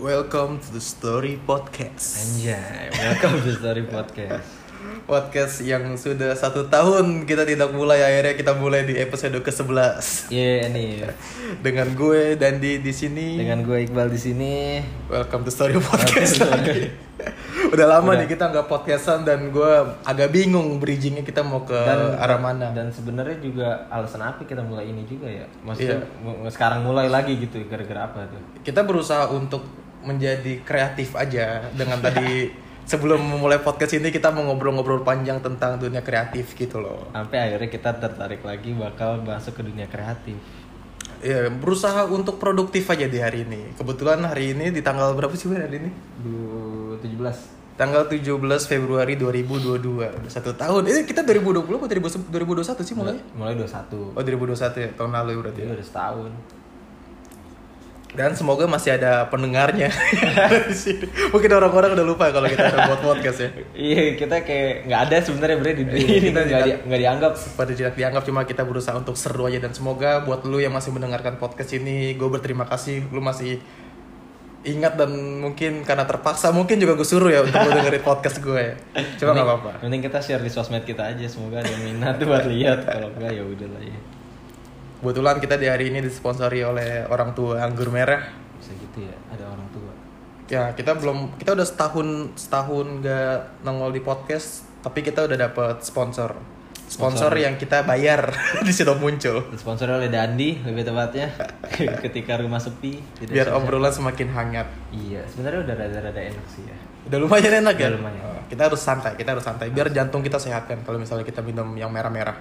Welcome to the Story Podcast. Anjay, welcome to Story Podcast. Podcast yang sudah satu tahun kita tidak mulai akhirnya kita mulai di episode ke-11 Iya nih, dengan gue Dandi di sini. dengan gue Iqbal di sini. Welcome to Story Podcast Welcome lagi. Udah lama Udah. nih kita nggak podcastan dan gue agak bingung bridgingnya kita mau ke arah mana. Dan sebenarnya juga alasan apa kita mulai ini juga ya? Maksudnya mu- sekarang mulai lagi gitu gara-gara apa tuh? kita berusaha untuk menjadi kreatif aja dengan tadi sebelum memulai podcast ini kita mau ngobrol-ngobrol panjang tentang dunia kreatif gitu loh. Sampai akhirnya kita tertarik lagi bakal masuk ke dunia kreatif. Ya, berusaha untuk produktif aja di hari ini. Kebetulan hari ini di tanggal berapa sih hari ini? 2017. Tanggal 17 Februari 2022. Udah satu tahun. Ini kita 2020 atau 2021 sih mulai? Mulai 21. Oh 2021 ya, tahun lalu berarti ya. Jadi udah setahun. Dan semoga masih ada pendengarnya. Mungkin orang-orang udah lupa kalau kita ada buat podcast ya. Iya, kita kayak nggak ada sebenarnya bre di dunia Iya, ini kita nggak di- nggak dianggap. pada tidak dianggap cuma kita berusaha untuk seru aja dan semoga buat lu yang masih mendengarkan podcast ini gue berterima kasih lu masih ingat dan mungkin karena terpaksa mungkin juga gue suruh ya untuk lu dengerin podcast gue coba nggak apa-apa Mending kita share di sosmed kita aja, semoga ada yang minat buat lihat. Kalau enggak ya udah lah ya. kebetulan kita di hari ini disponsori oleh orang tua anggur merah Bisa gitu ya, ada orang tua. ya kita belum kita udah setahun setahun gak nongol di podcast tapi kita udah dapet sponsor sponsor, Sponsor. yang kita bayar di situ muncul Disponsori oleh Dandi lebih tepatnya ketika rumah sepi. tidak biar obrolan semakin hangat Iya, sebenarnya udah rada-rada enak sih ya. Udah lumayan enak ya? Udah lumayan. Oh, kita harus santai, kita harus santai. Biar jantung kita sehat kan kalau misalnya kita minum yang merah-merah.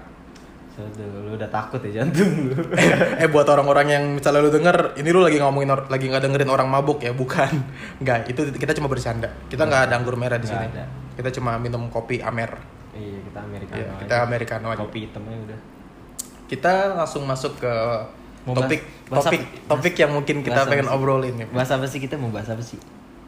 So, lu udah takut ya jantung lu. eh buat orang-orang yang misalnya lu denger, ini lu lagi ngomongin lagi nggak dengerin orang mabuk ya, bukan. Enggak, itu kita cuma bercanda. Kita nggak ada anggur merah di sini. ada. Kita cuma minum kopi Amer. Iya, kita Americano Iya, aja. kita Americano aja. Kopi hitamnya udah. Kita langsung masuk ke Mau topik bahas- bahas topik topik yang mungkin kita bahas pengen sih? obrolin nih. Bahas apa sih kita mau bahas apa sih?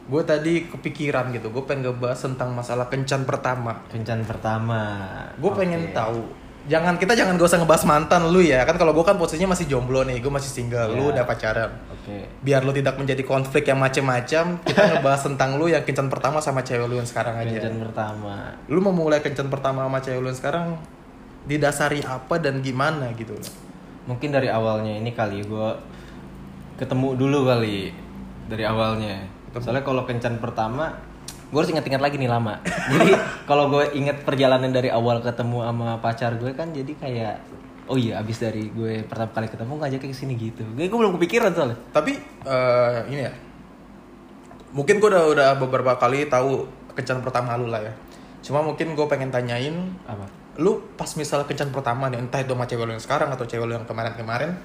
Gue tadi kepikiran gitu, gue pengen ngebahas tentang masalah kencan pertama. Kencan pertama. Gue pengen Oke. tahu. Jangan kita jangan gak usah ngebahas mantan lu ya. Kan kalau gue kan posisinya masih jomblo nih, gue masih single. Lu Ya. udah pacaran. Oke. Biar lu tidak menjadi konflik yang macem-macem, kita ngebahas tentang lu yang kencan pertama sama cewek lu yang sekarang aja. Kencan pertama. Lu mau mulai kencan pertama sama cewek lu yang sekarang didasari apa dan gimana gitu. Mungkin dari awalnya ini kali gue ketemu dulu kali dari awalnya. Soalnya kalau kencan pertama, gue harus ingat-ingat lagi nih lama. jadi kalau gue inget perjalanan dari awal ketemu sama pacar gue kan jadi kayak oh iya abis dari gue pertama kali ketemu ngajaknya ke sini gitu. Gue gue belum kepikiran soalnya. Tapi eh, ini ya. Mungkin gue udah udah beberapa kali tahu kencan pertama lu lah ya. Cuma mungkin gue pengen tanyain Apa? lu pas misal kencan pertama nih entah itu sama cewek lu yang sekarang atau cewek lu yang kemarin-kemarin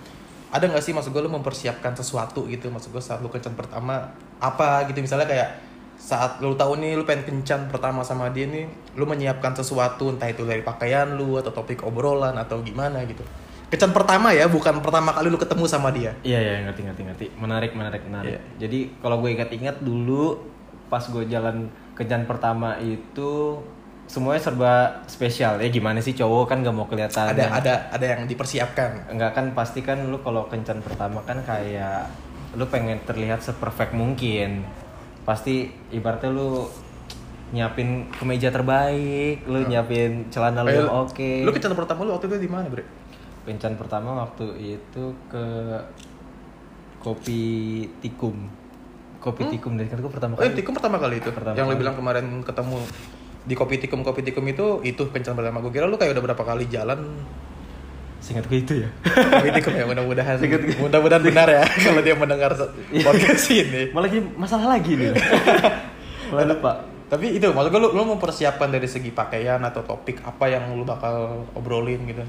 ada nggak sih maksud gue lu mempersiapkan sesuatu gitu maksud gue saat lu kencan pertama apa gitu misalnya kayak saat lu tahu nih lu pengen kencan pertama sama dia nih lu menyiapkan sesuatu entah itu dari pakaian lu atau topik obrolan atau gimana gitu. Kencan pertama ya bukan pertama kali lu ketemu sama dia. Iya ya ngerti ngerti ngerti. Menarik menarik menarik. Iya. Jadi kalau gue ingat-ingat dulu pas gue jalan kencan pertama itu semuanya serba spesial. Ya gimana sih cowok? Kan gak mau kelihatan. Ada ada ada yang dipersiapkan. Enggak kan pasti kan lu kalau kencan pertama kan kayak lu pengen terlihat seperfect mungkin pasti ibaratnya lu nyiapin kemeja terbaik lu nyiapin celana lu yang Eh, oke. lu kencan pertama lu waktu itu di mana bre? Kencan pertama waktu itu ke kopi tikum. Kopi tikum dari kan gue pertama Oh, kali. yang tikum pertama kali itu. Pertama yang lu bilang kemarin ketemu di kopi tikum kopi tikum itu itu kencan pertama. Gue kira lu kayak udah berapa kali jalan singkat gue itu ya kopi tikum ya mudah-mudahan mudah-mudahan benar ya kalau dia mendengar podcast ini. malah jadi masalah lagi nih malah lupa Tapi itu maksud gue lu, lu mempersiapkan dari segi pakaian atau topik apa yang lu bakal obrolin gitu.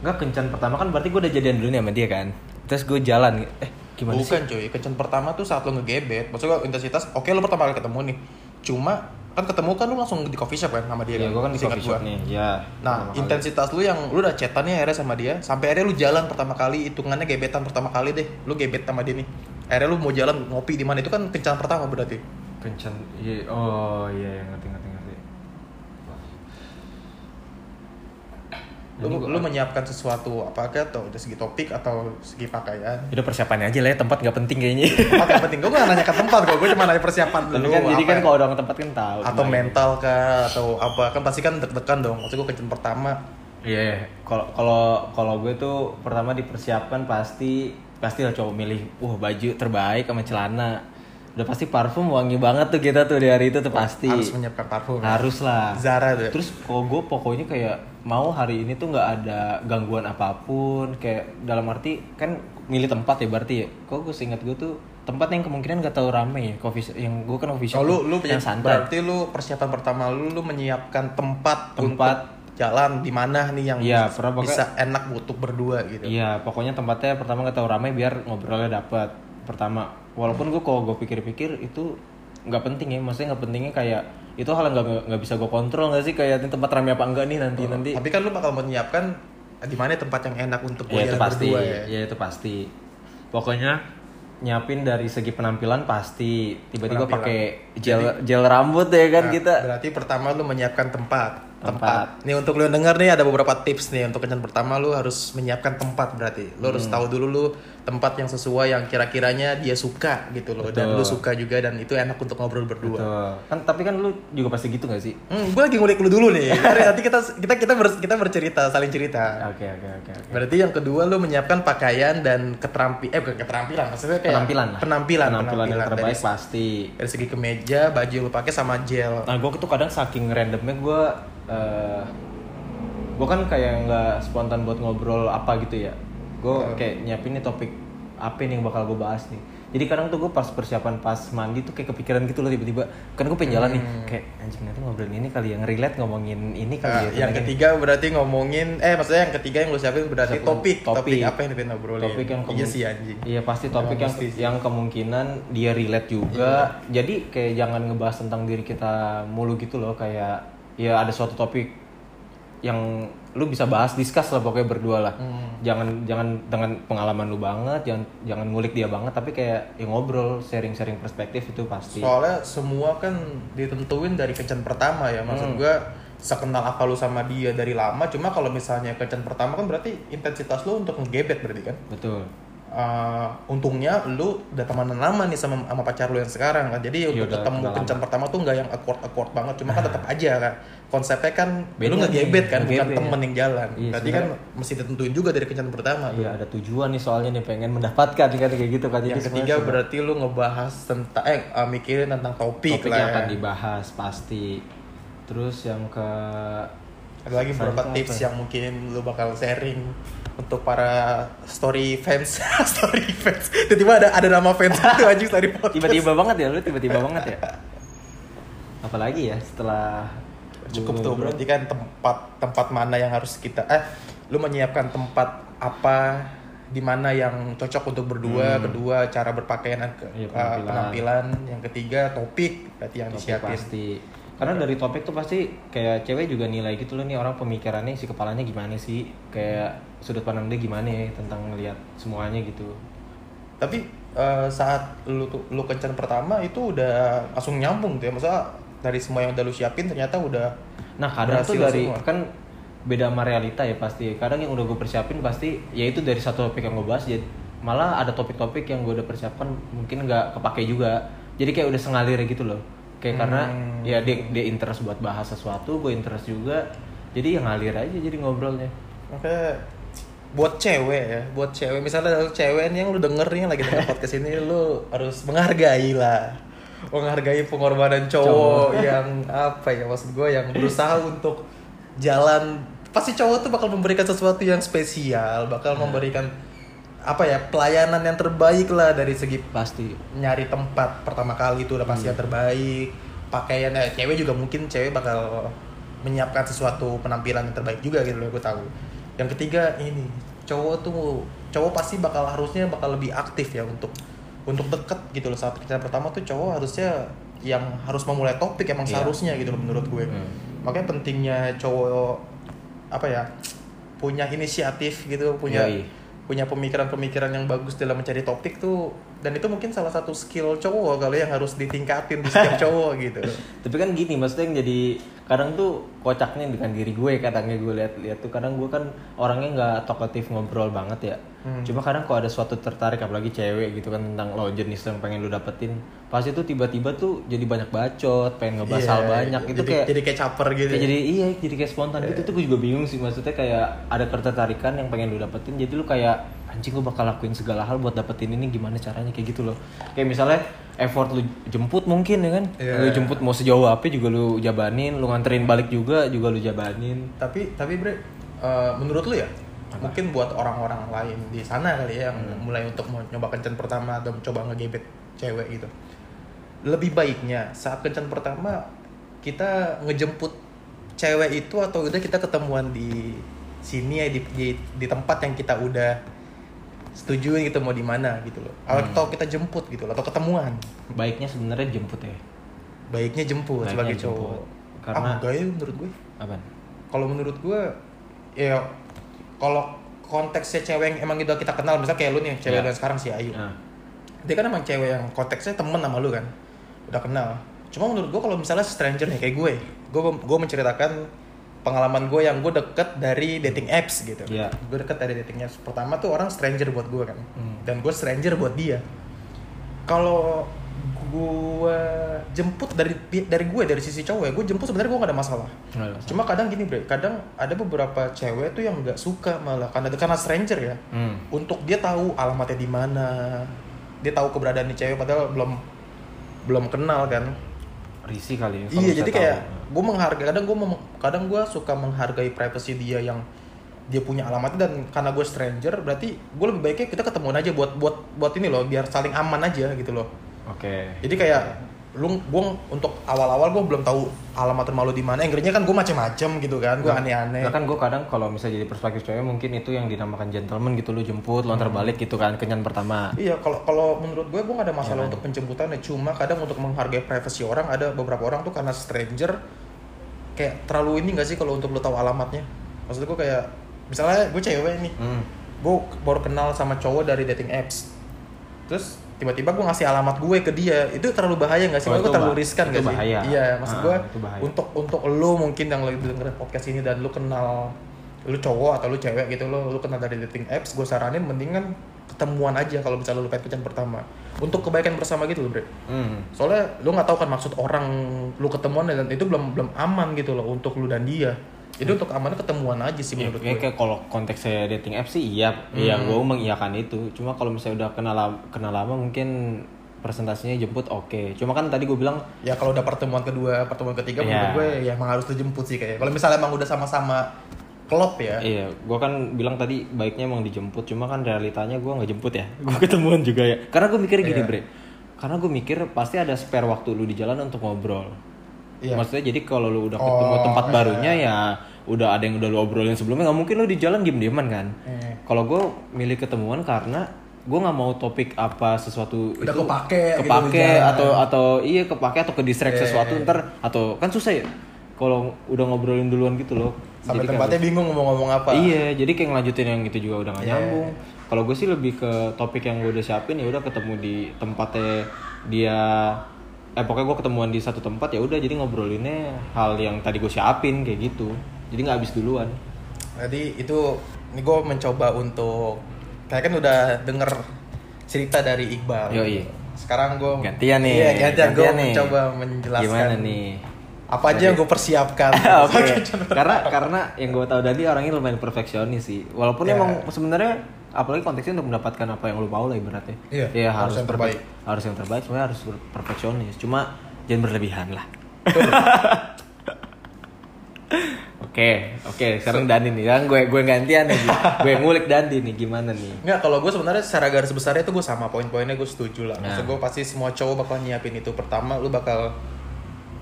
Enggak kencan pertama kan berarti gue udah jadian dulu nih sama dia kan terus gue jalan eh gimana sih Bukan cuy, kencan pertama tuh saat lu ngegebet. Maksud gue intensitas, oke lu pertama kali ketemu nih. Cuma kan ketemu kan lu langsung di coffee shop kan sama dia ya gue kan di coffee shop gua. nih ya Nah, kali. intensitas lu yang lu udah chatan nih akhirnya sama dia, sampai akhirnya lu jalan pertama kali, hitungannya gebetan pertama kali deh. Lu gebet sama dia nih. Akhirnya lu mau jalan ngopi di mana itu kan kencan pertama berarti. kencan iya oh iya iya ngerti ngerti ngerti lu, lu menyiapkan sesuatu apakah atau dari segi topik atau segi pakaian Udah persiapannya aja lah ya, tempat nggak penting kayaknya. tempat yang penting gue gak nanya ke tempat kok gue cuma nanya persiapan dulu kan jadi apa kan ya. kalau orang tempat kan tahu. atau mental kah atau apa kan pasti kan deg-degan dong maksud gue kencan pertama Iya, iya. kalau kalau kalau gue tuh pertama dipersiapkan pasti pasti lah cowok milih, wah baju terbaik sama celana. Udah pasti parfum wangi banget tuh kita tuh di hari itu tuh pasti. harus menyiapkan parfum ya. Harus lah. Zara tuh ya. Terus kalau gue pokoknya kayak mau hari ini tuh nggak ada gangguan apa pun, kayak dalam arti kan milih tempat ya berarti ya. Kok gue seingat gue tuh tempat yang kemungkinan gak tahu rame ya, coffee yang gue kan coffee shop Oh, lu lu yang santai. berarti lu persiapan pertama lu lu menyiapkan tempat Tempat. untuk jalan di mana nih yang Iya, bisa, pokoknya- bisa enak untuk berdua gitu. Iya, pokoknya tempatnya pertama nggak tahu ramai biar ngobrolnya dapat. Pertama, walaupun gue kalau gue pikir-pikir itu nggak penting ya, maksudnya nggak pentingnya kayak itu hal yang nggak nggak bisa gue kontrol nggak sih kayak tempat ramai apa enggak nih nanti nanti. Tapi kan lu bakal menyiapkan eh, di mana tempat yang enak untuk Ya jalan itu pasti, berdua ya. ya itu pasti. Pokoknya nyiapin dari segi penampilan pasti tiba-tiba pakai gel gel rambut ya kan Nah, kita. Berarti pertama lu menyiapkan tempat. Tempat. Nih untuk lu denger nih ada beberapa tips nih untuk kencan pertama lu harus menyiapkan tempat berarti. Lu Hmm. harus tahu dulu lu tempat yang sesuai yang kira-kiranya dia suka gitu loh dan Betul. lu suka juga dan itu enak untuk ngobrol berdua. Tuh. Kan tapi kan lu juga pasti gitu gak sih? Hmm, gue lagi ngulik lu dulu nih. Karena Nanti kita kita kita ber- kita bercerita, saling cerita. Oke oke oke oke. Berarti yang kedua lu menyiapkan pakaian dan keterampi eh bukan keterampilan, maksudnya kayak Penampilan lah. Penampilan, penampilan yang terbaik dari, pasti. dari segi kemeja, baju yang lu pakai sama gel. Nah gue tuh kadang saking randomnya gue eh gue kan kayak nggak spontan buat ngobrol apa gitu ya. Gue kayak nyiapin nih topik apa nih yang bakal gue bahas nih. Jadi kadang tuh gue pas persiapan pas mandi tuh kayak kepikiran gitu loh tiba-tiba. Kan gue pengen jalan nih kayak anjing nanti ngobrolin ini kali yang relate ngomongin ini kali ya. yang Tentang ini. ketiga berarti ngomongin eh maksudnya yang ketiga yang lu siapin berarti Siapin topik. topik topik. apa yang pengen ngobrolin topik yang iya sih anjing Iya pasti topik yang sih. yang kemungkinan dia relate juga. Jadi kayak jangan ngebahas tentang diri kita mulu gitu loh kayak ya ada suatu topik yang lu bisa bahas discuss lah pokoknya berdua lah. Hmm. Jangan jangan dengan pengalaman lu banget, jangan jangan ngulik dia banget tapi kayak ya ngobrol, sharing-sharing perspektif itu pasti. soalnya semua kan ditentuin dari kencan pertama ya maksud Hmm. gua sekenal apa lu sama dia dari lama cuma kalau misalnya kencan pertama kan berarti intensitas lu untuk ngegebet berarti kan Betul. Uh, untungnya lu udah temenan lama nih sama sama pacar lu yang sekarang kan jadi untuk Iya, udah ketemu kencan pertama tuh nggak yang awkward awkward banget cuma kan tetap aja kan konsepnya kan Beda lu ngegebet nih, kan bukan ngegebet. temen yang jalan Iya, berarti kan mesti ditentuin juga dari kencan pertama tuh. Iya ada tujuan nih soalnya nih pengen mendapatkan kan kayak gitu kan. Jadi yang ketiga berarti lu ngebahas tentang eh uh, mikirin tentang topik, topik lah yang ya. akan dibahas pasti. Terus yang ke ada lagi beberapa tips apa ya? yang mungkin lu bakal sharing untuk para story fans. Story fans. Tiba-tiba ada ada nama fans gitu anjing story podcast. Tiba-tiba banget ya lu tiba-tiba banget ya. Apalagi ya setelah cukup tuh berarti kan tempat tempat mana yang harus kita eh lu menyiapkan tempat apa di mana yang cocok untuk berdua kedua cara berpakaian ke, Hmm. Uh, penampilan. penampilan. Yang ketiga topik berarti yang Topik disiapin. pasti karena dari topik tuh pasti kayak cewek juga nilai gitu loh nih orang pemikirannya si kepalanya gimana sih? Kayak sudut pandang dia gimana ya tentang ngelihat semuanya gitu. Tapi eh, saat lu tuh lu kencan pertama itu udah langsung nyambung tuh ya maksudnya dari semua yang udah lu siapin ternyata udah nah kadang tuh dari semua. kan beda sama realita ya pasti. Kadang yang udah gue persiapin pasti ya itu dari satu topik yang gue bahas jadi malah ada topik-topik yang gue udah persiapkan mungkin nggak kepake juga. Jadi kayak udah sengalir gitu loh kayak karena Hmm. ya dia dia interest buat bahas sesuatu gue interest juga. Jadi yang ngalir aja jadi ngobrolnya. Makanya buat cewek ya, buat cewek. Misalnya cewek yang lu denger nih yang lagi denger podcast ini lu harus menghargai lah. Menghargai pengorbanan cowok, yang apa ya maksud gue yang berusaha untuk jalan. Pasti cowok tuh bakal memberikan sesuatu yang spesial, bakal memberikan apa ya pelayanan yang terbaik lah dari segi pasti nyari tempat pertama kali itu udah pasti yang terbaik pakaian eh, cewek juga mungkin cewek bakal menyiapkan sesuatu penampilan yang terbaik juga gitu loh gue tahu yang ketiga ini cowok tuh cowok pasti bakal harusnya bakal lebih aktif ya untuk untuk deket gitu loh saat kencan pertama tuh cowok harusnya yang harus memulai topik emang Iya. seharusnya gitu loh menurut gue Hmm. makanya pentingnya cowok apa ya punya inisiatif gitu punya. Punya pemikiran-pemikiran yang bagus dalam mencari topik tuh dan itu mungkin salah satu skill cowok kali yang harus ditingkatin di setiap cowok gitu. Tapi kan gini maksudnya yang jadi kadang tuh kocaknya dengan diri gue kadangnya gue lihat-lihat tuh kadang gue kan orangnya nggak talkative ngobrol banget ya cuma kadang kalau ada suatu tertarik apalagi cewek gitu kan tentang lo jenis yang pengen lu dapetin pasti tuh tiba-tiba tuh jadi banyak bacot pengen ngebahas Iya, hal banyak itu jadi, kayak jadi kayak caper gitu. Kayak jadi iya jadi kayak spontan gitu. Tuh gue juga bingung sih maksudnya kayak ada ketertarikan yang pengen lu dapetin jadi lu kayak anjing gue bakal lakuin segala hal buat dapetin ini gimana caranya? Kayak gitu loh. Kayak misalnya effort lu jemput mungkin ya kan? Iya. lu jemput mau sejauh apa juga lu jabanin lu nganterin balik juga juga lu jabanin. Tapi tapi bre, eh, menurut lu ya, mungkin buat orang-orang lain di sana kali ya yang Hmm. mulai untuk mau nyoba kencan pertama atau mencoba ngegebet cewek gitu. Lebih baiknya saat kencan pertama kita ngejemput cewek itu atau udah kita ketemuan di sini ya di, di, di tempat yang kita udah setujuin gitu mau di mana gitu loh. Hmm. Atau kita jemput gitu loh, atau ketemuan. baiknya sebenarnya jemput ya Baiknya jemput Baiknya sebagai jemput. cowok. Karena- ah, enggak ya menurut gue. apa kalau menurut gue ya kalau konteksnya cewek yang emang udah kita kenal misalnya kayak lu nih cewek lu yang sekarang si Ayu. Nah, dia kan emang cewek yang konteksnya temen sama lu kan udah kenal. Cuma menurut gue kalau misalnya stranger nih kayak gue gue gue menceritakan pengalaman gue yang gue deket dari dating apps gitu. Iya. gue deket dari dating apps. Pertama tuh orang stranger buat gue kan. Dan gue stranger buat dia. Kalau gue jemput dari dari gue dari sisi cowok ya gue jemput sebenarnya gue gak ada masalah nggak ada masalah. Cuma kadang gini bre, kadang ada beberapa cewek tuh yang nggak suka malah karena karena stranger ya. Hmm. Untuk dia tahu alamatnya di mana, dia tahu keberadaan di cewek padahal belum belum kenal kan. risih kali ya iya, jadi kayak gue menghargai kadang gue kadang gue suka menghargai privacy dia yang dia punya alamatnya dan karena gue stranger berarti gue lebih baiknya kita ketemuan aja buat buat buat ini loh biar saling aman aja gitu loh. Oke Jadi kayak lu gue untuk awal-awal gue belum tahu alamat rumah lu di mana. Inggrisnya kan gue macem-macem gitu kan, gue aneh-aneh. Nah kan gue kadang kalau misalnya jadi perspektif cewek mungkin itu yang dinamakan gentleman gitu lu jemput lontar balik gitu kan kenyan pertama Iya, kalau kalau menurut gue gue gak ada masalah untuk penjemputan ya. Cuma kadang untuk menghargai privasi orang ada beberapa orang tuh karena stranger kayak terlalu ini gak sih kalau untuk lu tahu alamatnya. Maksud gue kayak misalnya gue cewek nih, hmm. gue baru kenal sama cowok dari dating apps. Terus tiba-tiba gue ngasih alamat gue ke dia, itu terlalu bahaya gak sih? Oh, gue terlalu riskan itu gak sih? bahaya. Iya, maksud Ah, gue bahaya. untuk untuk lu mungkin yang lagi dengerin podcast ini dan lu kenal lu cowok atau lu cewek gitu lo lu kenal dari dating apps gue saranin mendingan ketemuan aja kalau misalnya lu pengen kencan pertama untuk kebaikan bersama gitu loh bre Hmm. soalnya lu nggak tahu kan maksud orang lu ketemuan dan itu belum belum aman gitu loh untuk lu dan dia jadi untuk amannya ketemuan aja sih Ya, menurut kayak, gue kayak kalau konteksnya dating app sih iya, iya gue mengiyakan itu. Cuma kalau misalnya udah kenal kenal lama mungkin presentasinya jemput oke. Cuma kan tadi gue bilang ya kalau udah pertemuan kedua pertemuan ketiga Iya. menurut gue ya emang harus dijemput sih kayak kalau misalnya emang udah sama-sama klop ya Iya, gue kan bilang tadi baiknya emang dijemput, cuma kan realitanya gue nggak jemput ya, gue ketemuan juga ya. Karena gue mikir gini Iya. bre, karena gue mikir pasti ada spare waktu lu di jalan untuk ngobrol. Iya. Maksudnya jadi kalau lu udah Oh, ketemu tempat iya. barunya ya udah ada yang udah lu obrolin sebelumnya, nggak mungkin lu di jalan diem dieman kan. Eh. Kalau gue milih ketemuan karena gue nggak mau topik apa sesuatu Udah itu kepake gitu kepake jalan. atau atau iya kepake atau ke distract Iya, sesuatu iya. ntar atau kan susah ya kalau udah ngobrolin duluan gitu loh. sampai Jadi kayak- tempatnya bingung ngomong ngomong apa Iya, jadi kayak ngelanjutin yang itu juga udah gak Iya. nyambung. Kalau gue sih lebih ke topik yang gue udah siapin ya udah ketemu di tempatnya dia eh pokoknya gue ketemuan di satu tempat ya udah jadi ngobrolinnya hal yang tadi gue siapin kayak gitu. Jadi nggak habis duluan. Jadi itu ini gue mencoba untuk kayak kan udah denger cerita dari Iqbal. Yoi. Sekarang gue Gantian nih. Iya gantian, gue gantian mencoba menjelaskan Gimana nih? apa aja yang gue persiapkan. Oke. karena karena yang gue tahu tadi orangnya lumayan perfeksionis sih. Walaupun Iya. emang sebenarnya apalagi konteksnya untuk mendapatkan apa yang lu mau lah ibaratnya. Iya, Ya, harus harus, yang terbaik. Harus yang terbaik, sebenarnya harus perfeksionis. Cuma jangan berlebihan lah. Oke, oke. Sekarang Dani nih, kan gue gue gantian lagi. gue ngulik Dani nih gimana nih? Nggak, kalau gue sebenarnya secara garis besarnya itu gue sama poin-poinnya gue setuju lah. Maksud Nah. gue pasti semua cowok bakal nyiapin itu. Pertama lu bakal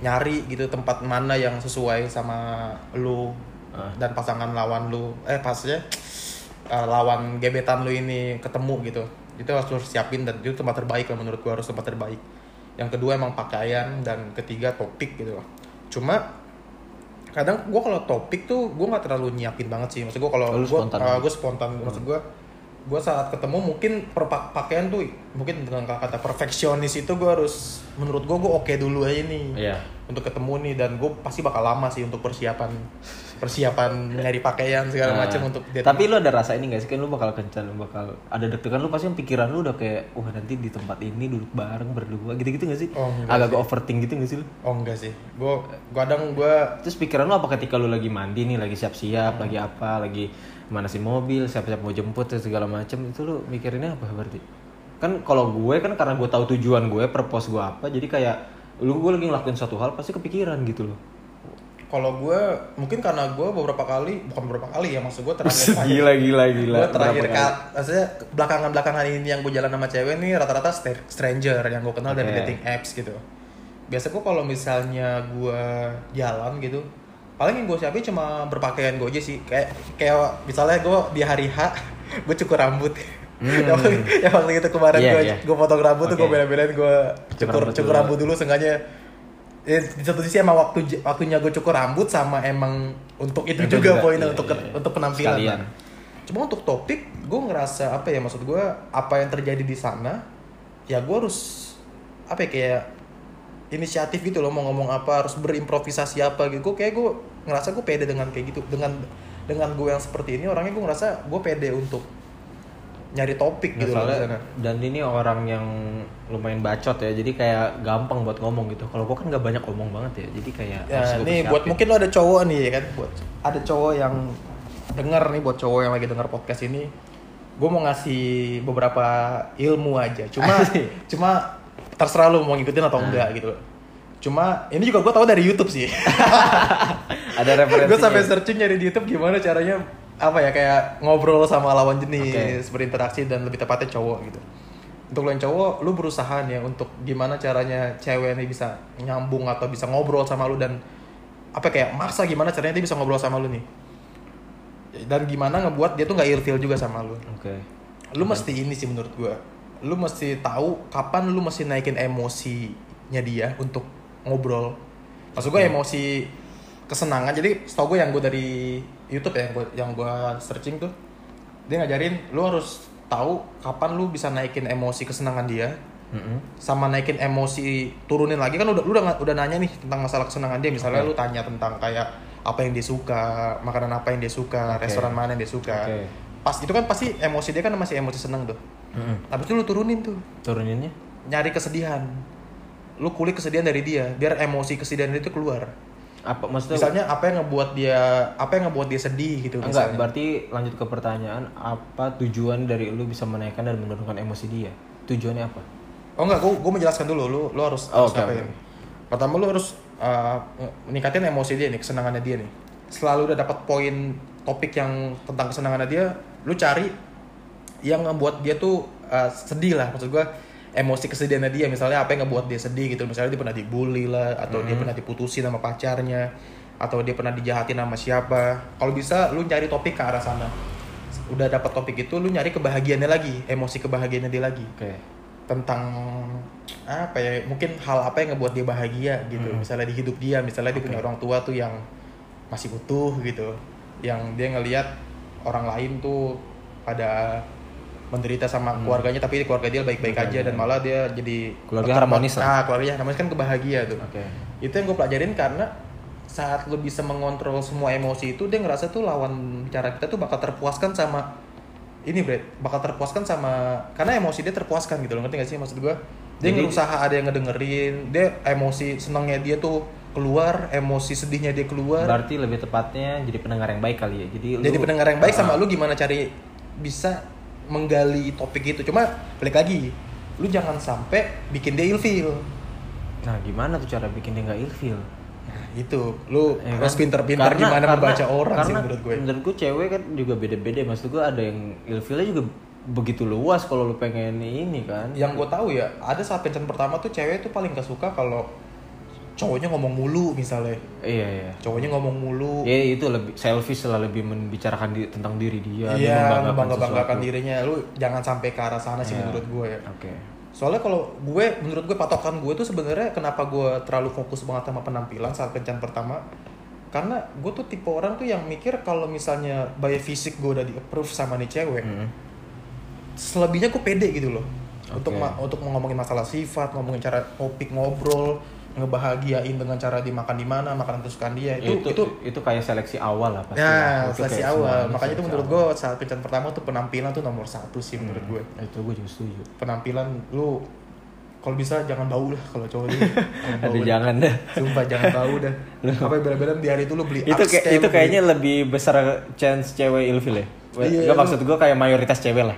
nyari gitu tempat mana yang sesuai sama lu Ah. dan pasangan lawan lu. Eh pasnya eh, lawan gebetan lu ini ketemu gitu. Itu harus lu siapin dan itu tempat terbaik lah menurut gue harus tempat terbaik. Yang kedua emang pakaian dan ketiga topik gitu loh. Cuma kadang gue kalau topik tuh gue nggak terlalu nyiapin banget sih maksud gue kalau gue spontan uh, gue spontan maksud gue gue saat ketemu mungkin per pa- pakaian tuh mungkin dengan kata perfeksionis itu gue harus menurut gue gue oke dulu aja nih Iya. untuk ketemu nih dan gue pasti bakal lama sih untuk persiapan persiapan nyari pakaian segala Nah, macam untuk dating. Tapi lu ada rasa ini gak sih? Kan lu bakal kencan, lu bakal ada deg-degan lu pasti yang pikiran lu udah kayak wah nanti di tempat ini duduk bareng berdua gitu-gitu gak sih? Oh, Agak overthink gitu gak sih lu? oh enggak sih gue kadang gue Terus pikiran lu apa ketika lu lagi mandi nih, lagi siap-siap, lagi apa, lagi manasin mobil, siap-siap mau jemput segala macem itu lu mikirinnya apa berarti? Kan kalau gue kan karena gue tahu tujuan gue, purpose gue apa, jadi kayak lu gue lagi ngelakuin suatu hal pasti kepikiran gitu loh. kalau gue mungkin karena gue beberapa kali bukan beberapa kali ya maksud gue terakhir gila gila gila. gue terakhir kali maksudnya belakangan belakangan ini yang gue jalan sama cewek nih rata-rata st- stranger yang gue kenal dari Oke. dating apps gitu biasa gue kalau misalnya gue jalan gitu paling yang gue siapin cuma berpakaian gue aja sih kayak kayak misalnya gue di hari H gue cukur rambut Hmm. yang, waktu, yang waktu itu kemarin Iya, gue iya. gue potong rambut tuh gue bela-belain gue Cukur cukur rambut cukur dulu. rambut dulu sengaja Eh, di satu sisi emang waktu waktunya gue cukur rambut sama emang untuk itu Itu juga, juga, poinnya iya, untuk iya, iya. untuk penampilan Sekalian. Nah, cuma untuk topik gue ngerasa apa ya maksud gue apa yang terjadi di sana ya gue harus apa ya kayak inisiatif gitu loh mau ngomong apa harus berimprovisasi apa gitu gue kayak gue ngerasa gue pede dengan kayak gitu dengan dengan gue yang seperti ini orangnya gue ngerasa gue pede untuk nyari topik Nah, gitu loh dan ini orang yang lumayan bacot ya jadi kayak gampang buat ngomong gitu kalau gua kan nggak banyak ngomong banget ya jadi kayak Ya, nih buat mungkin lo ada cowok nih ya kan, buat ada cowok yang denger nih buat cowok yang lagi denger podcast ini, gue mau ngasih beberapa ilmu aja. Cuma cuma terserah lo mau ngikutin atau enggak gitu. Cuma ini juga gue tahu dari YouTube sih. ada referensinya gue sampai searching nyari di YouTube gimana caranya apa ya kayak ngobrol sama lawan jenis, berinteraksi dan lebih tepatnya cowok gitu. Untuk lo yang cowok, lu berusaha nih ya untuk gimana caranya cewek ini bisa nyambung atau bisa ngobrol sama lu dan apa kayak maksa gimana caranya dia bisa ngobrol sama lu nih. Dan gimana ngebuat dia tuh nggak ilfeel juga sama lu. oke Lu mesti ini sih menurut gua. Lu mesti tahu kapan lu mesti naikin emosinya dia untuk ngobrol. Maksud gua emosi kesenangan. Jadi setahu gue yang gue dari YouTube ya, yang gue yang gua searching tuh dia ngajarin lu harus tahu kapan lu bisa naikin emosi kesenangan dia Mm-mm. sama naikin emosi turunin lagi kan udah lu udah udah nanya nih tentang masalah kesenangan dia misalnya Oke. lu tanya tentang kayak apa yang dia suka makanan apa yang dia suka Oke. restoran mana yang dia suka Oke. pas itu kan pasti emosi dia kan masih emosi seneng tuh Mm-mm. habis itu lu turunin tuh turuninnya nyari kesedihan lu kulik kesedihan dari dia biar emosi kesedihan itu keluar apa maksudnya misalnya apa yang ngebuat dia apa yang ngebuat dia sedih gitu enggak misalnya berarti lanjut ke pertanyaan apa tujuan dari lu bisa menaikkan dan menurunkan emosi dia tujuannya apa Oh enggak, gue gue menjelaskan dulu. Lu lu harus, Oh, harus oke, ngapain. oke. Pertama lu harus uh, meningkatin emosi dia nih, kesenangannya dia nih. Selalu udah dapat poin topik yang tentang kesenangannya dia, lu cari yang ngebuat dia tuh uh, sedih lah. Maksud gue emosi kesedihannya dia, misalnya apa yang ngebuat dia sedih gitu. Misalnya dia pernah dibully lah, atau dia pernah diputusin sama pacarnya, atau dia pernah dijahatin sama siapa. Kalau bisa lu cari topik ke arah sana. Udah dapat topik itu, lu nyari kebahagiaannya lagi, emosi kebahagiaannya dia lagi oke tentang apa ya mungkin hal apa yang ngebuat dia bahagia gitu Hmm. misalnya di hidup dia misalnya dia punya orang tua tuh yang masih utuh gitu yang dia ngelihat orang lain tuh pada menderita sama keluarganya tapi keluarga dia baik-baik Keluarga. aja dan malah dia jadi Hmm. Keluarga harmonis lah. nah keluarga harmonis kan kebahagia tuh oke itu yang gue pelajarin karena saat lu bisa mengontrol semua emosi itu dia ngerasa tuh lawan bicara kita tuh bakal terpuaskan sama ini Brad bakal terpuaskan sama karena emosi dia terpuaskan gitu loh ngerti gak sih maksud gue dia Jadi- berusaha ada yang ngedengerin dia emosi senangnya dia tuh keluar emosi sedihnya dia keluar berarti lebih tepatnya jadi pendengar yang baik kali ya jadi jadi lu- pendengar yang baik sama Ah. lu gimana cari bisa menggali topik itu cuma balik lagi lu jangan sampai bikin dia ilfeel nah gimana tuh cara bikin dia nggak ilfeel Nah, itu lu Ya harus kan? pinter-pinter Karena- gimana karena- membaca orang sih karena menurut gue. Menurut gue cewek kan juga beda-beda. Maksud gue ada yang ilfilnya juga begitu luas kalau lu pengen ini kan. Yang gue tahu ya, ada saat kencan pertama tuh cewek tuh paling gak suka kalau cowoknya ngomong mulu misalnya. Iya iya. Cowoknya ngomong mulu. Ya itu lebih selfish lah lebih membicarakan di- tentang diri dia. Iya, membangga-banggakan sesuatu. dirinya. Lu jangan sampai ke arah sana sih Iya. menurut gue ya. Oke. Soalnya kalau gue, menurut gue patokan gue tuh sebenarnya kenapa gue terlalu fokus banget sama penampilan saat kencan pertama. Karena gue tuh tipe orang tuh yang mikir kalau misalnya by fisik gue udah di approve sama nih cewek, Mm. selebihnya gue pede gitu loh untuk Oke. ma- untuk ngomongin masalah sifat ngomongin cara topik ngobrol ngebahagiain dengan cara dimakan di mana makanan kesukaan dia itu, itu itu itu kayak seleksi awal lah pasti Nah, Itu seleksi awal. semuanya Makanya itu menurut gue saat kencan pertama tuh penampilan tuh nomor satu sih menurut gue. itu gue juga setuju. Penampilan lu kalau bisa jangan bau lah kalau cowok bau ada jangan dah Sumpah jangan bau dah. Apa bela-bela di hari itu lu beli itu kayak itu beli- kayaknya lebih besar chance cewek ilfil ya? Iya, Gak lu- maksud gue kayak mayoritas cewek lah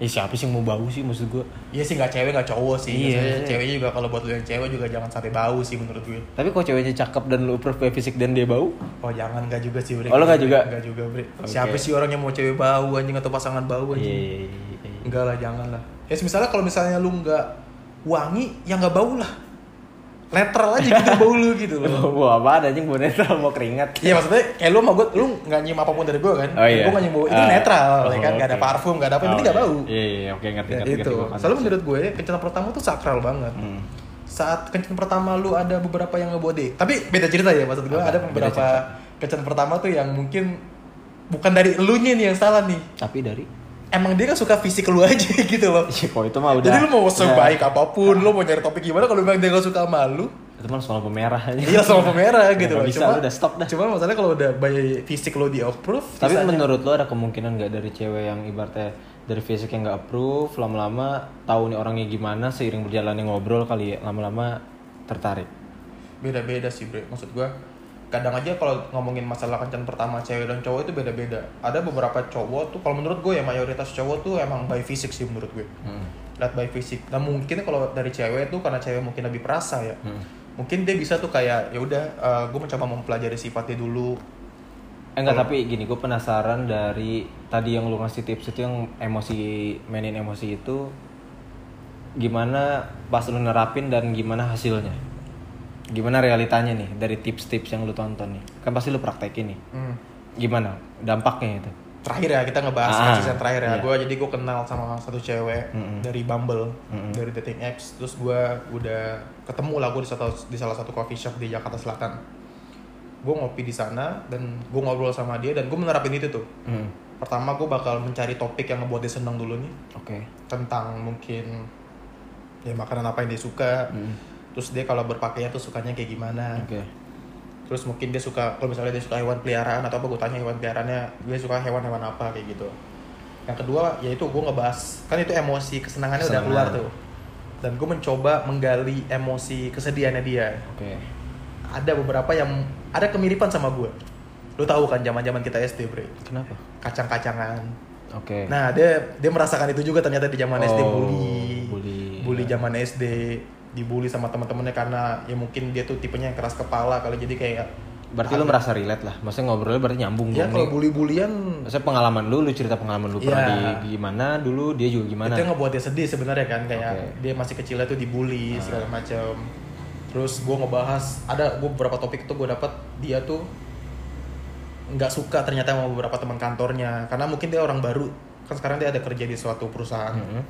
ya siapa sih yang mau bau sih maksud gue Iya sih nggak cewek nggak cowok sih. Iya, iya. Ceweknya juga kalau buat lu yang cewek juga jangan sampai bau sih menurut gue. tapi kok ceweknya cakep dan lu approve fisik dan dia bau Oh jangan nggak juga sih Bre. Oh, lu nggak juga? Nggak juga Bre. Oke. Siapa sih orang yang mau cewek bau anjing atau pasangan bau anjing? iya iya, iya. Enggak lah jangan lah. Ya misalnya kalau misalnya lu nggak wangi ya nggak bau lah. Netral aja gitu bau lu gitu loh. Wah, apa anjing bau netral mau keringat. Iya maksudnya kayak lu sama gue, lu nggak nyium apa pun dari gue kan? Oh iya. Gue nggak nyium bau, itu Ah. netral Oh, ya kan? Gak ada oke. parfum, gak ada apa, yang penting Oh, gak bau. Iya, iya, oke ngerti Ya, ngerti. itu. ngerti, Soalnya gua menurut gue kencan pertama tuh sakral banget. Hmm. Saat kencan pertama lu ada beberapa yang ngebawa deh. Tapi beda cerita ya maksud gue. Apa? Ada beberapa kencan pertama tuh yang mungkin bukan dari elunya nih yang salah nih. Tapi dari Emang dia kan suka fisik lu aja gitu loh. Iya, kok itu mah udah. Jadi lu mau udah- sebaik apa pun, lu mau nyari topik gimana kalau memang dia gak suka sama lu, Itu mah soal pemerah aja. Iya sama pemerah gitu loh. bisa, lu udah stop dah. Cuma masalahnya kalau udah by fisik lo di approve. Tapi sisanya- menurut lo ada kemungkinan nggak dari cewek yang ibaratnya dari fisik yang nggak approve, lama-lama tahu nih orangnya gimana, seiring berjalannya ngobrol kali ya, lama-lama tertarik. beda-beda sih bre. Maksud gua kadang aja kalau ngomongin masalah kencan pertama cewek dan cowok itu beda-beda. Ada beberapa cowok tuh kalau menurut gue ya mayoritas cowok tuh emang by fisik sih menurut gue. Hmm. Lihat by fisik. Nah mungkin kalau dari cewek tuh karena cewek mungkin lebih perasa ya. Hmm. Mungkin dia bisa tuh kayak ya udah eh, gue mencoba mempelajari sifatnya dulu. Eh, enggak, tapi gini, gue penasaran dari tadi yang lu ngasih tips itu yang emosi mainin emosi itu gimana pas lu nerapin dan gimana hasilnya? Gimana realitanya nih dari tips-tips yang lu tonton nih? Kan pasti lu praktekin nih. Hmm. Gimana dampaknya itu? Terakhir ya kita ngebahas Ah, yang terakhir ya. iya. Gue jadi gue kenal sama satu cewek Mm-mm. dari Bumble, Mm-mm. dari dating apps. Terus gue udah ketemu lah gue di satu di salah satu coffee shop di Jakarta Selatan. Gue ngopi di sana dan gue ngobrol sama dia dan gue menerapin itu tuh. Hmm. Pertama gue bakal mencari topik yang ngebuat dia senang dulu nih Oke. tentang mungkin ya makanan apa yang dia suka. Hmm. Terus dia kalau berpakaian tuh sukanya kayak gimana. Oke. Terus mungkin dia suka kalau misalnya dia suka hewan peliharaan atau apa gue tanya hewan peliharaannya dia suka hewan-hewan apa kayak gitu. Yang kedua yaitu gue ngebahas kan itu emosi kesenangannya udah Kesenangan. keluar tuh. Dan gue mencoba menggali emosi kesedihannya dia. Oke. Ada beberapa yang ada kemiripan sama gue. Lu tahu kan zaman-zaman kita SD, Bre. Kenapa? Kacang-kacangan. Oke. Nah, dia dia merasakan itu juga ternyata di zaman SD Oh, bully. bully, Bully iya. zaman SD dibully sama teman-temannya karena ya mungkin dia tuh tipenya yang keras kepala kali jadi kayak Berarti lu merasa relate lah. Maksudnya ngobrolnya berarti nyambung ya kalau nih. bully-bulian Maksudnya pengalaman lu, lu cerita pengalaman lu pernah Iya. di gimana dulu, dia juga gimana. itu yang ngebuat dia sedih sebenarnya kan kayak Oke. dia masih kecilnya tuh dibully segala macam terus gue ngebahas ada gue beberapa topik itu gue dapat dia tuh nggak suka ternyata sama beberapa teman kantornya karena mungkin dia orang baru kan sekarang dia ada kerja di suatu perusahaan Mhm.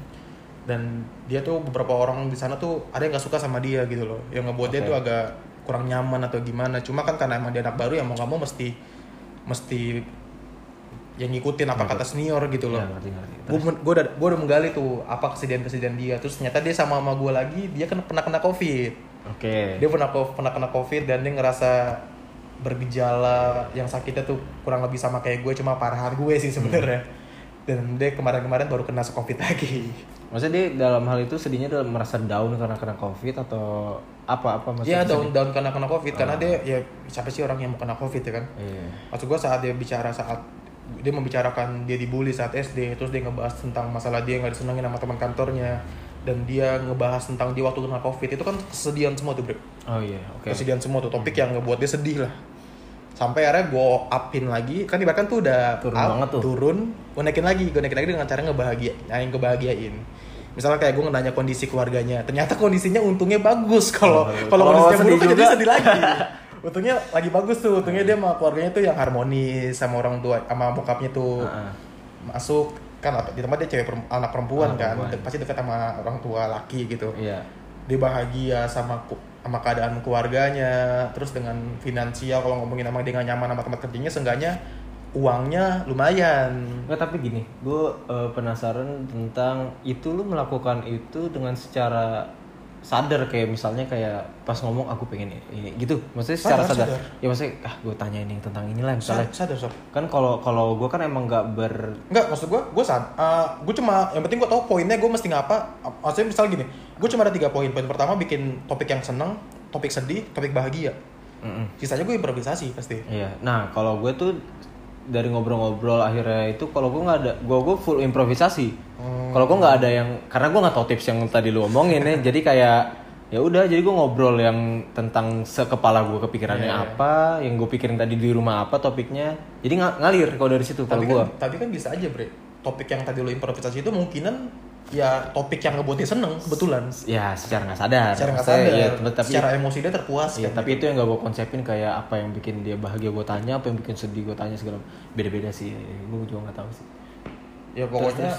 Dan dia tuh beberapa orang di sana tuh ada yang nggak suka sama dia gitu loh. Yang ngebuat dia Oke. tuh agak kurang nyaman atau gimana. Cuma kan karena emang dia anak baru ya mau nggak mau mesti mesti yang ngikutin apa kata senior gitu loh. Ya, ngerti, ngerti. gue gue udah gue udah menggali tuh apa kesedihan kesedihan dia. Terus ternyata dia sama sama gue lagi dia kena pernah kena covid. Oke. dia pernah pernah kena covid dan dia ngerasa bergejala yang sakitnya tuh kurang lebih sama kayak gue cuma parahan gue sih sebenarnya. Dan dia kemarin-kemarin baru kena covid lagi Maksudnya dia dalam hal itu sedihnya dalam merasa down karena kena covid atau apa apa maksudnya? Iya down down karena kena covid karena Ah. dia ya siapa sih orang yang mau kena covid ya kan Iya. maksud gue saat dia bicara saat dia membicarakan dia dibully saat SD terus dia ngebahas tentang masalah dia nggak disenengin sama teman kantornya dan dia ngebahas tentang dia waktu kena covid itu kan kesedihan semua tuh bro Oh iya, oke. kesedihan semua tuh topik yang ngebuat dia sedih lah sampai akhirnya gue upin lagi kan ibaratkan tuh udah Turun up, banget tuh. turun gue naikin lagi gue naikin lagi dengan cara ngebahagia yang kebahagiain misalnya kayak gue nanya kondisi keluarganya ternyata kondisinya untungnya bagus kalau Oh, kalau oh, kondisinya buruk kan jadi sedih lagi untungnya lagi bagus tuh untungnya dia sama keluarganya tuh yang harmonis sama orang tua sama bokapnya tuh Heeh. masuk kan di tempat dia cewek anak perempuan Anak kan perempuan. Pasti dekat sama orang tua laki gitu Iya. Dia bahagia sama sama keadaan keluarganya terus dengan finansial kalau ngomongin sama dia nggak nyaman sama tempat kerjanya seenggaknya uangnya lumayan. Nggak, tapi gini, gue penasaran tentang itu lu melakukan itu dengan secara sadar kayak misalnya kayak pas ngomong aku pengen ini gitu. Maksudnya secara Sadar, sadar, sadar. ya maksudnya ah gue tanya ini tentang inilah misalnya. Sa- sadar sob. Kan kalau kalau gue kan emang nggak ber Enggak, maksud gue, gue sad, gue cuma yang penting gue tahu poinnya gue mesti ngapa. Maksudnya misal gini, gue cuma ada tiga poin. Poin pertama bikin topik yang seneng, topik sedih, topik bahagia. Mm-mm. Sisanya gue improvisasi pasti. Iya. Nah, kalau gue tuh dari ngobrol-ngobrol akhirnya itu kalau gue nggak ada, gue gue full improvisasi. Hmm. Kalau gue nggak ada yang, karena gue nggak tahu tips yang tadi lu omongin ya, jadi kayak ya udah, jadi gue ngobrol yang tentang sekepala gue kepikirannya Iya, iya. apa, yang gue pikirin tadi di rumah apa topiknya, jadi ng- ngalir kalau dari situ kalau Tapi gue. kan, tapi kan bisa aja bre. Topik yang tadi lo improvisasi itu mungkinan ya topik yang ngebuat dia seneng kebetulan. Ya secara nggak sadar. Secara nggak sadar, ya, tapi secara emosi dia terpuas. Iya, kan. tapi itu yang gak gue konsepin kayak apa yang bikin dia bahagia gue tanya, apa yang bikin sedih gue tanya segala beda-beda sih. Gue juga nggak tahu sih. ya pokoknya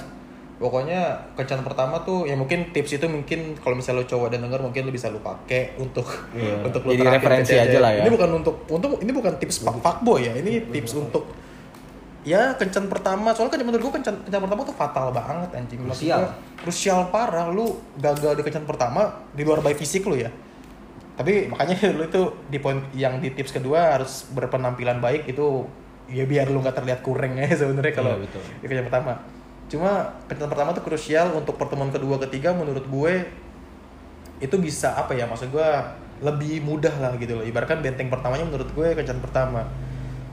pokoknya kencan pertama tuh ya mungkin tips itu mungkin kalau misalnya lo cowok dan denger mungkin lo bisa lo pakai untuk Iya. untuk lo Jadi referensi cewek. aja lah ya. ini bukan untuk untuk ini bukan tips fuck fuckboy ya ini tips untuk ya kencan pertama. Soalnya kan menurut gue kencan, kencan pertama tuh fatal banget anjing. Krusial. krusial parah. Lu gagal di kencan pertama di luar by fisik lu ya. Tapi makanya lu itu di poin yang di tips kedua harus berpenampilan baik itu ya biar lu nggak terlihat kurang ya sebenarnya kalau Iya, betul. di kencan pertama. Cuma kencan pertama tuh krusial untuk pertemuan kedua ketiga menurut gue itu bisa apa ya? Maksud gue lebih mudah lah gitu loh. Ibaratkan benteng pertamanya menurut gue kencan pertama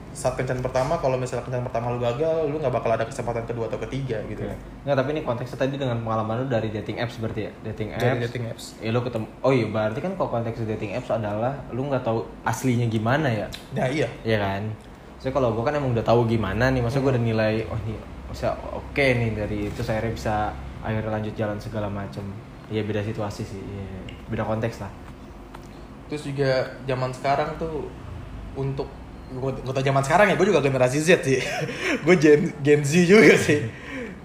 saat kencan pertama kalau misalnya kencan pertama lu gagal lu nggak bakal ada kesempatan kedua atau ketiga gitu Nggak, tapi ini konteksnya tadi dengan pengalaman lu dari dating apps berarti ya? Dating apps. dari dating apps Ya lu ketemu. Oh iya, berarti kan kalau konteks dating apps adalah lu nggak tahu aslinya gimana ya? nah iya Iya kan? Soalnya kalau gue kan emang udah tahu gimana nih, maksudnya gue udah nilai, oh ini bisa oke nih dari itu saya bisa akhirnya lanjut jalan segala macem. Iya beda situasi sih, iya. beda konteks lah. terus juga zaman sekarang tuh untuk gue gue tau zaman sekarang ya gue juga generasi Z sih. Gue Gen Gen Z juga sih.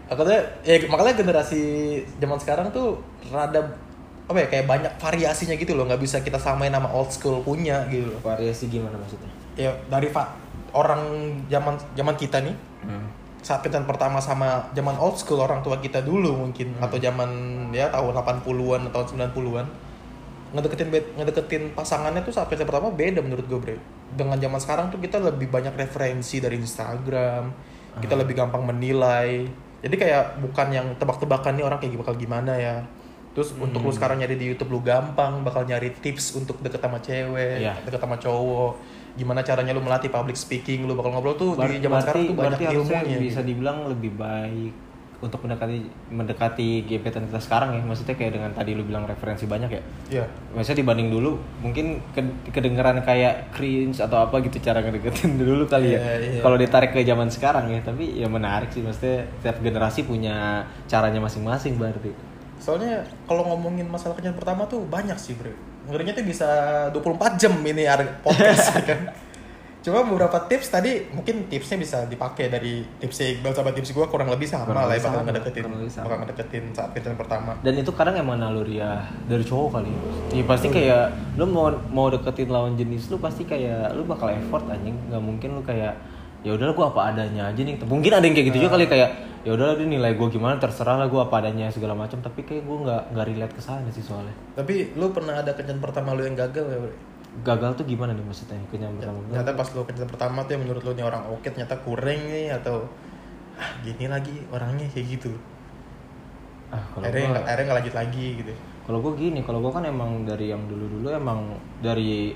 Makanya ya makanya generasi zaman sekarang tuh rada apa ya kayak banyak variasinya gitu loh. Nggak bisa kita samain nama old school punya gitu loh. Variasi gimana maksudnya? ya dari fa- orang zaman zaman kita nih Hmm. saat kencan pertama sama zaman old school orang tua kita dulu mungkin atau zaman ya tahun 80-an atau 90-an ngedeketin ngedeketin pasangannya tuh saat kencan pertama beda menurut gue bre. Dengan zaman sekarang tuh kita lebih banyak referensi dari Instagram. Kita lebih gampang menilai. Jadi kayak bukan yang tebak-tebakan nih orang kayak bakal gimana ya. Terus untuk lu sekarang nyari di YouTube lu gampang bakal nyari tips untuk deket sama cewek Iya. deket sama cowok. Gimana caranya lu melatih public speaking lu bakal ngobrol tuh Ber- di zaman sekarang tuh banyak berarti ilmunya bisa gitu. dibilang lebih baik untuk mendekati mendekati gebetan kita sekarang ya maksudnya kayak dengan tadi lu bilang referensi banyak ya Iya. Maksudnya dibanding dulu mungkin ke- kedengeran kayak cringe atau apa gitu cara ngedeketin dulu kali ya. Iya, iya. Kalau ditarik ke zaman sekarang ya, tapi ya menarik sih maksudnya tiap generasi punya caranya masing-masing berarti. Soalnya kalau ngomongin masalah kencan pertama tuh banyak sih, Bre. Ngerinya tuh bisa 24 jam ini ada podcast ya kan. Cuma beberapa tips tadi mungkin tipsnya bisa dipakai dari tipsnya Iqbal sama tips gue kurang lebih sama Kurang lah ya bakal ngedeketin bakal ngedeketin saat kencan pertama. Dan itu kadang emang naluriah dari cowok kali. Ya pasti kayak lu mau mau deketin lawan jenis lu pasti kayak lu bakal effort anjing, nggak mungkin lu kayak ya udahlah gua apa adanya aja nih. Mungkin ada yang kayak gitu juga kali kayak ya udahlah dia nilai gua gimana terserah lah gua apa adanya segala macam tapi kayak gua nggak nggak relate ke sana sih soalnya. Tapi lu pernah ada kencan pertama lu yang gagal ya? Gagal tuh gimana nih maksudnya kenyang pertama Ternyata pas lu kencan pertama tuh yang menurut lu nih orang oke ternyata kurang nih atau ah, gini lagi orangnya kayak gitu. ah kalau Akhirnya gua akhirnya nggak lanjut lagi gitu. kalau gua gini kalau gua kan emang dari yang dulu dulu emang dari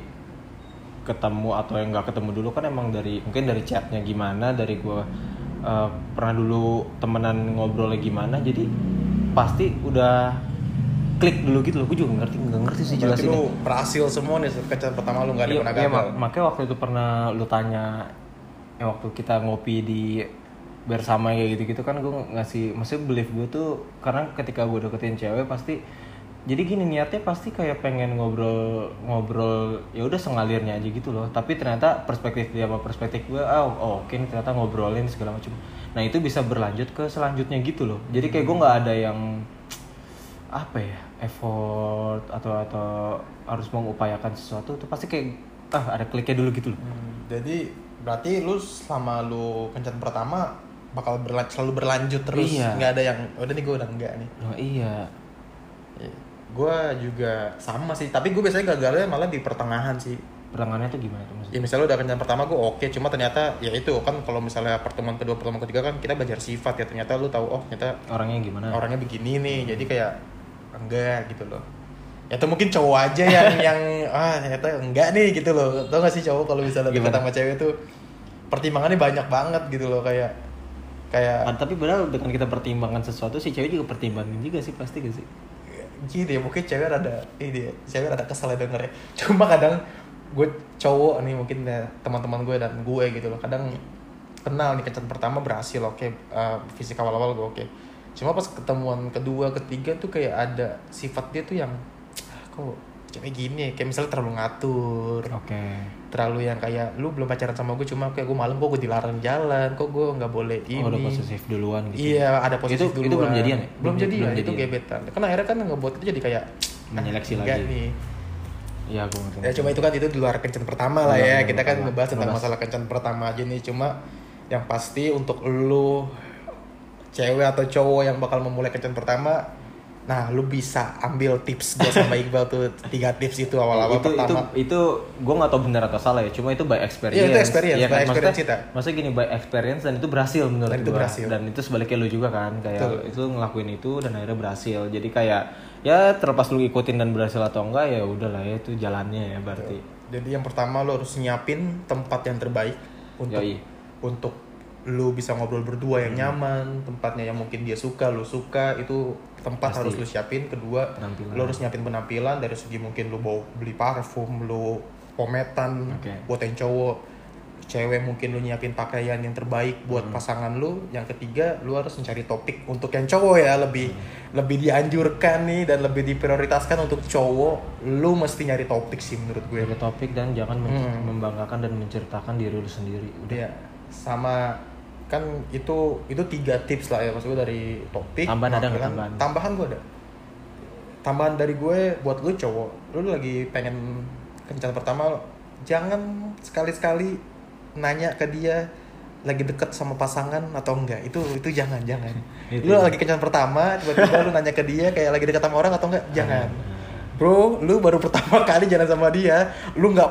ketemu atau yang nggak ketemu dulu kan emang dari mungkin dari chatnya gimana dari gua eh, pernah dulu temenan ngobrolnya gimana jadi pasti udah klik dulu gitu loh. Gue juga ngerti nggak ngerti sih Berarti jelasin lu berhasil semua nih kencan pertama lu nggak ada Iya, pernah iya, gagal. mak- makanya waktu itu pernah lu tanya ya waktu kita ngopi di bersama kayak gitu-gitu kan gue ngasih maksudnya belief gue tuh karena ketika gue deketin cewek pasti jadi gini niatnya pasti kayak pengen ngobrol ngobrol ya udah sengalirnya aja gitu loh. Tapi ternyata perspektif dia sama perspektif gue oh, oh oke nih ternyata ngobrolin segala macam. Nah itu bisa berlanjut ke selanjutnya gitu loh. Jadi kayak gue nggak ada yang apa ya effort atau atau harus mengupayakan sesuatu tuh pasti kayak ah ada kliknya dulu gitu loh Hmm, jadi berarti lu selama lu kencan pertama bakal berlan- selalu berlanjut terus Iya. nggak ada yang udah nih gue udah enggak nih oh iya Iya. gue juga sama sih tapi gue biasanya gagalnya malah di pertengahan sih Pertengahannya tuh gimana tuh ya maksudnya? misalnya udah kencan pertama gue oke cuma ternyata ya itu kan kalau misalnya pertemuan kedua pertemuan ketiga kan kita belajar sifat ya ternyata lu tahu oh ternyata Orangnya gimana? orangnya begini nih jadi kayak enggak gitu loh ya atau mungkin cowok aja yang yang ah ternyata enggak nih gitu loh tau gak sih cowok kalau misalnya deket Gimana? sama cewek tuh pertimbangannya banyak banget gitu loh kayak kayak Ah, tapi padahal dengan kita pertimbangkan sesuatu si cewek juga pertimbangin juga sih pasti gak sih? gitu ya mungkin cewek ada ini ya, cewek ada kesel ya denger ya cuma kadang gue cowok nih mungkin ya, teman-teman gue dan gue gitu loh kadang kenal nih kencan pertama berhasil oke uh, fisik awal-awal gue oke cuma pas ketemuan kedua ketiga tuh kayak ada sifat dia tuh yang "Ah, kok cewek gini ya?" kayak misalnya terlalu ngatur Oke. terlalu yang kayak lu belum pacaran sama gue cuma kayak gue malam kok gue dilarang jalan kok gue nggak boleh ini Oh, udah posesif duluan gitu. Iya, ada posisi Itu- duluan. itu belum jadian ya? Belum Belum- jadian, itu gebetan. Kan akhirnya kan ngebuat itu jadi kayak Menyeleksi "Ah, lagi. nih. Iya, gue ngerti. Ya cuma itu kan itu di luar kencan pertama lah Luar ya. Kita kan ngebahas tentang masalah kencan pertama aja nih. Cuma yang pasti untuk lu cewek atau cowok yang bakal memulai kencan pertama, nah lu bisa ambil tips gue sama Iqbal tuh tiga tips itu awal-awal itu, pertama. itu itu gue nggak tahu benar atau salah ya cuma itu by experience Iya, itu experience, Iya by kan? experience maksudnya, kita. maksudnya gini by experience dan itu berhasil menurut Dan itu gua. berhasil. dan itu sebaliknya lu juga kan kayak Betul. itu ngelakuin itu dan akhirnya berhasil jadi kayak ya terlepas lu ikutin dan berhasil atau enggak ya udahlah ya itu jalannya ya berarti Jadi yang pertama lo harus nyiapin tempat yang terbaik untuk Yoi. untuk lu bisa ngobrol berdua yang nyaman, tempatnya yang mungkin dia suka, lu suka, itu tempat Pasti. harus lu siapin. Kedua, Penampilan. lu harus nyiapin penampilan dari segi mungkin lu bawa beli parfum, lu pometan Oke. buat yang cowok. Cewek mungkin lu nyiapin pakaian yang terbaik buat Hmm. pasangan lu. Yang ketiga, lu harus mencari topik untuk yang cowok ya, lebih Hmm. lebih dianjurkan nih dan lebih diprioritaskan untuk cowok. Lu mesti nyari topik sih menurut gue. Jaga topik dan jangan Hmm. membanggakan dan menceritakan diri lu sendiri udah Iya, sama kan itu itu tiga tips lah ya maksud gue dari topik. Tambahan ada nggak tambahan? Tambahan gue ada. Tambahan dari gue buat lu cowok, lu lagi pengen kencan pertama, jangan sekali-sekali nanya ke dia lagi deket sama pasangan atau enggak itu itu jangan jangan Itu. lu lagi kencan pertama tiba-tiba lu nanya ke dia kayak lagi deket sama orang atau enggak jangan bro lu baru pertama kali jalan sama dia lu nggak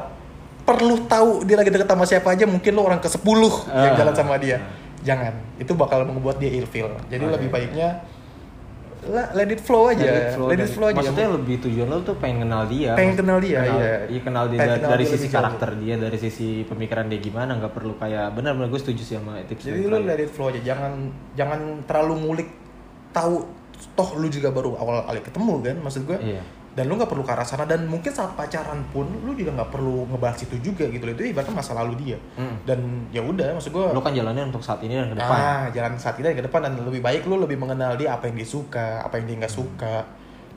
perlu tahu dia lagi deket sama siapa aja mungkin lu orang ke 10 yang Ah. jalan sama dia jangan itu bakal membuat dia ilfil jadi Oke. lebih baiknya lah let it flow aja Let it flow let it flow aja Maksudnya lebih tujuan lo tuh pengen kenal dia. Pengen kenal dia, kenal, iya. Iya kenal dia Pengen dari, kenal dari dia sisi lebih jauh. karakter dia, dari sisi pemikiran dia gimana, nggak perlu kayak benar-benar gue setuju sih sama tips jadi terakhir. let it flow aja jangan jangan terlalu ngulik tahu toh lu juga baru awal kali ketemu kan maksud gue Iya. Dan lu nggak perlu ke arah sana dan mungkin saat pacaran pun lu juga nggak perlu ngebahas itu juga gitu loh itu ibaratnya masa lalu dia Mm. dan ya udah maksud gue Lo kan jalannya untuk saat ini dan ke depan. ah jalan saat ini dan ke depan dan lebih baik lu lebih mengenal dia apa yang dia suka apa yang dia nggak suka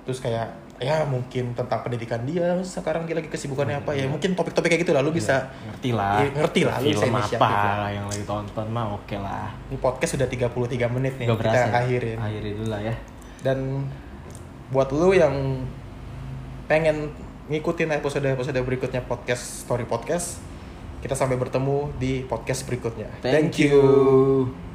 terus kayak ya mungkin tentang pendidikan dia sekarang dia lagi kesibukannya apa ya mungkin topik-topik kayak gitu lah lu bisa ngerti lah. Iya, ngerti lah, lu bisa apa lah. yang lagi tonton mah oke lah. ini podcast sudah 33 menit nih Gak kita berasa. akhirin Akhiri dulu lah ya. dan buat lu yang pengen ngikutin episode-episode berikutnya podcast story podcast. Kita sampai bertemu di podcast berikutnya. Thank you.